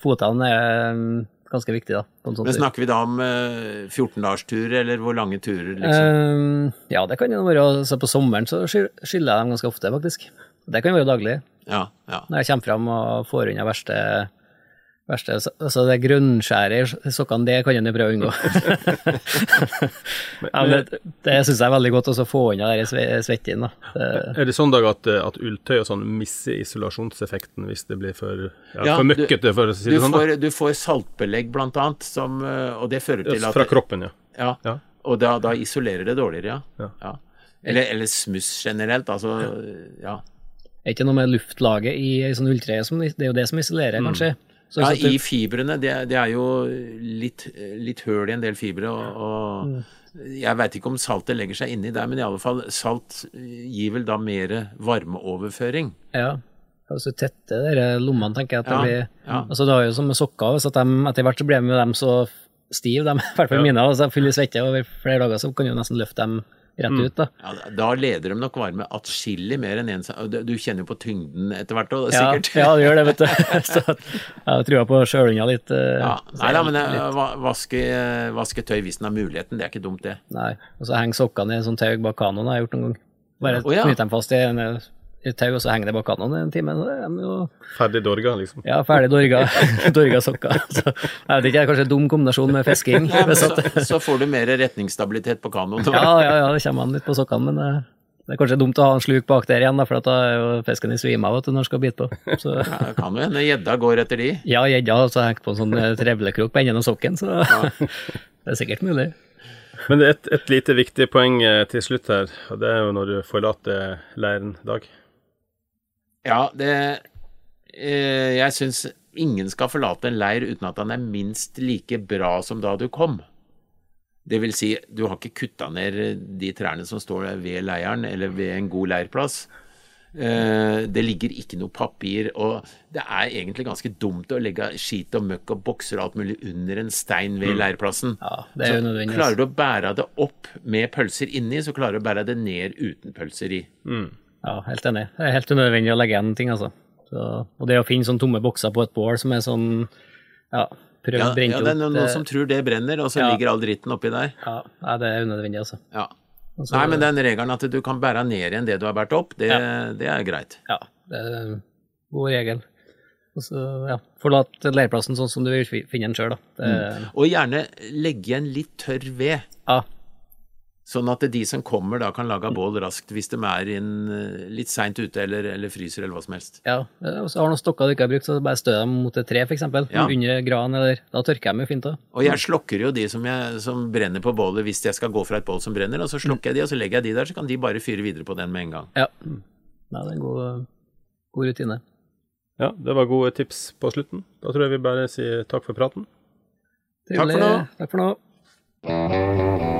fotene er mm, ganske viktig, da. På en sånn Men snakker vi da om eh, 14-dagersturer, eller hvor lange turer, liksom? Um, ja, det kan jo være. Så på sommeren så skyller jeg dem ganske ofte, faktisk. Det kan være daglig. Ja, ja. Når jeg kommer fram og får unna verste, verste Altså det grønnskjæret i sokkene, det kan en jo prøve å unngå. ja, men det det syns jeg er veldig godt, å få unna den sve- svetten. da. Er det sånn Dag at, at ulltøy og sånn mister isolasjonseffekten hvis det blir for, ja, Ja, for du- møkkete, for å si Du det sånn? da? får, du får saltbelegg, blant annet, som, eh, og det fører til at Fra kroppen, ja. Ja, Ja. og da, da isolerer det dårligere, ja. Ja. ja. Eller, eller smuss generelt, altså Ja, er ikke noe med luftlaget i ei sånn ulltreie som Det er jo det som isolerer, kanskje. Så, ja så du- i fibrene. Det, det er jo litt, litt høl i en del fibre, og, og jeg veit ikke om saltet legger seg inni der, men i alle fall, salt gir vel da mer varmeoverføring. Ja. Og så tette de lommene, tenker jeg. at det Ja, blir... ja. Altså, det har jo som med sokker, hvis at de, etter hvert så blir de, dem så stive, de, i hvert fall mine, altså fulle svette over flere dager, så kan du jo nesten løfte dem rett Mm. ut. da. Ja, da leder de nok varme atskillig mer enn en og Du du kjenner jo på tyngden etter hvert, òg, Ja, sikkert. ja, det gjør det, vet du. så jeg tror på sjølinga litt. eh, Ja, Nei da, men eh, va- vaske, vaske tøy hvis en har muligheten, det er ikke dumt, det. Nei. Og så henger sokkene i en sånn tau bak kanoen, har jeg gjort noen gang. Bare oh, ja. knyte dem fast i en, i et tau, og så henger det bak kanonen en time. Så er de jo Ferdig dorga, liksom. ja, ferdig dorga, dorga sokker. Så jeg vet ikke, det er kanskje en dum kombinasjon med fisking. Så, så får du mer retningsstabilitet på kanoen. Ja, ja, ja, det kommer an litt på sokkene, men det, Det er kanskje dumt å ha en sluk bak der igjen, da, for da er jo fisken i svime av når den skal bite på. Så, Ja, det kan jo hende gjedda går etter de. ja, gjedda har altså hengt på en sånn eh, trevlekrok på enden av sokken, så det er sikkert mulig. Men det er et, et lite viktig poeng eh, til slutt her, og det er jo når du forlater leiren, Dag. Ja, det eh, Jeg syns ingen skal forlate en leir uten at han er minst like bra som da du kom. Det vil si, du har ikke kutta ned de trærne som står ved leiren, eller ved en god leirplass. Eh, Det ligger ikke noe papir, og det er egentlig ganske dumt å legge skit og møkk og bokser og alt mulig under en stein ved leirplassen. Ja, det er Så nødvendig. klarer du å bære det opp med pølser inni, så klarer du å bære det ned uten pølser i. Ja, helt enig. Det er helt unødvendig å legge igjen ting, altså. Så, og det å finne sånne tomme bokser på et bål som er sånn Ja, prøv Ja, å brenne ja, opp det er noen det- som tror det brenner, og så Ja. ligger all dritten oppi der. Ja, nei, det er unødvendig, altså. Ja. Og Nei, men den regelen at du kan bære ned igjen det du har båret opp, det, det er greit. Ja, det er en god regel. Og så, ja, forlat leirplassen sånn som du vil finne den sjøl, da. Det, Og gjerne legge igjen litt tørr ved, Ja, sånn at de som kommer da kan lage bål raskt hvis de er inn eh, litt seint ute eller, eller fryser eller hva som helst. ja. Og så har noen stokker du ikke har brukt, så bare stø dem mot et tre, eksempel. Ja. Under gran, eller Da tørker de jo fint, da. Og jeg slokker jo de som, jeg, som brenner på bålet hvis jeg skal gå fra et bål som brenner, og så slokker jeg de, og så legger jeg de der, så kan de bare fyre videre på den med en gang. Ja. Nei, det er en god, god rutine. Ja, det var gode tips på slutten. Da tror jeg vi bare sier takk for praten. Takk for nå. Takk for nå.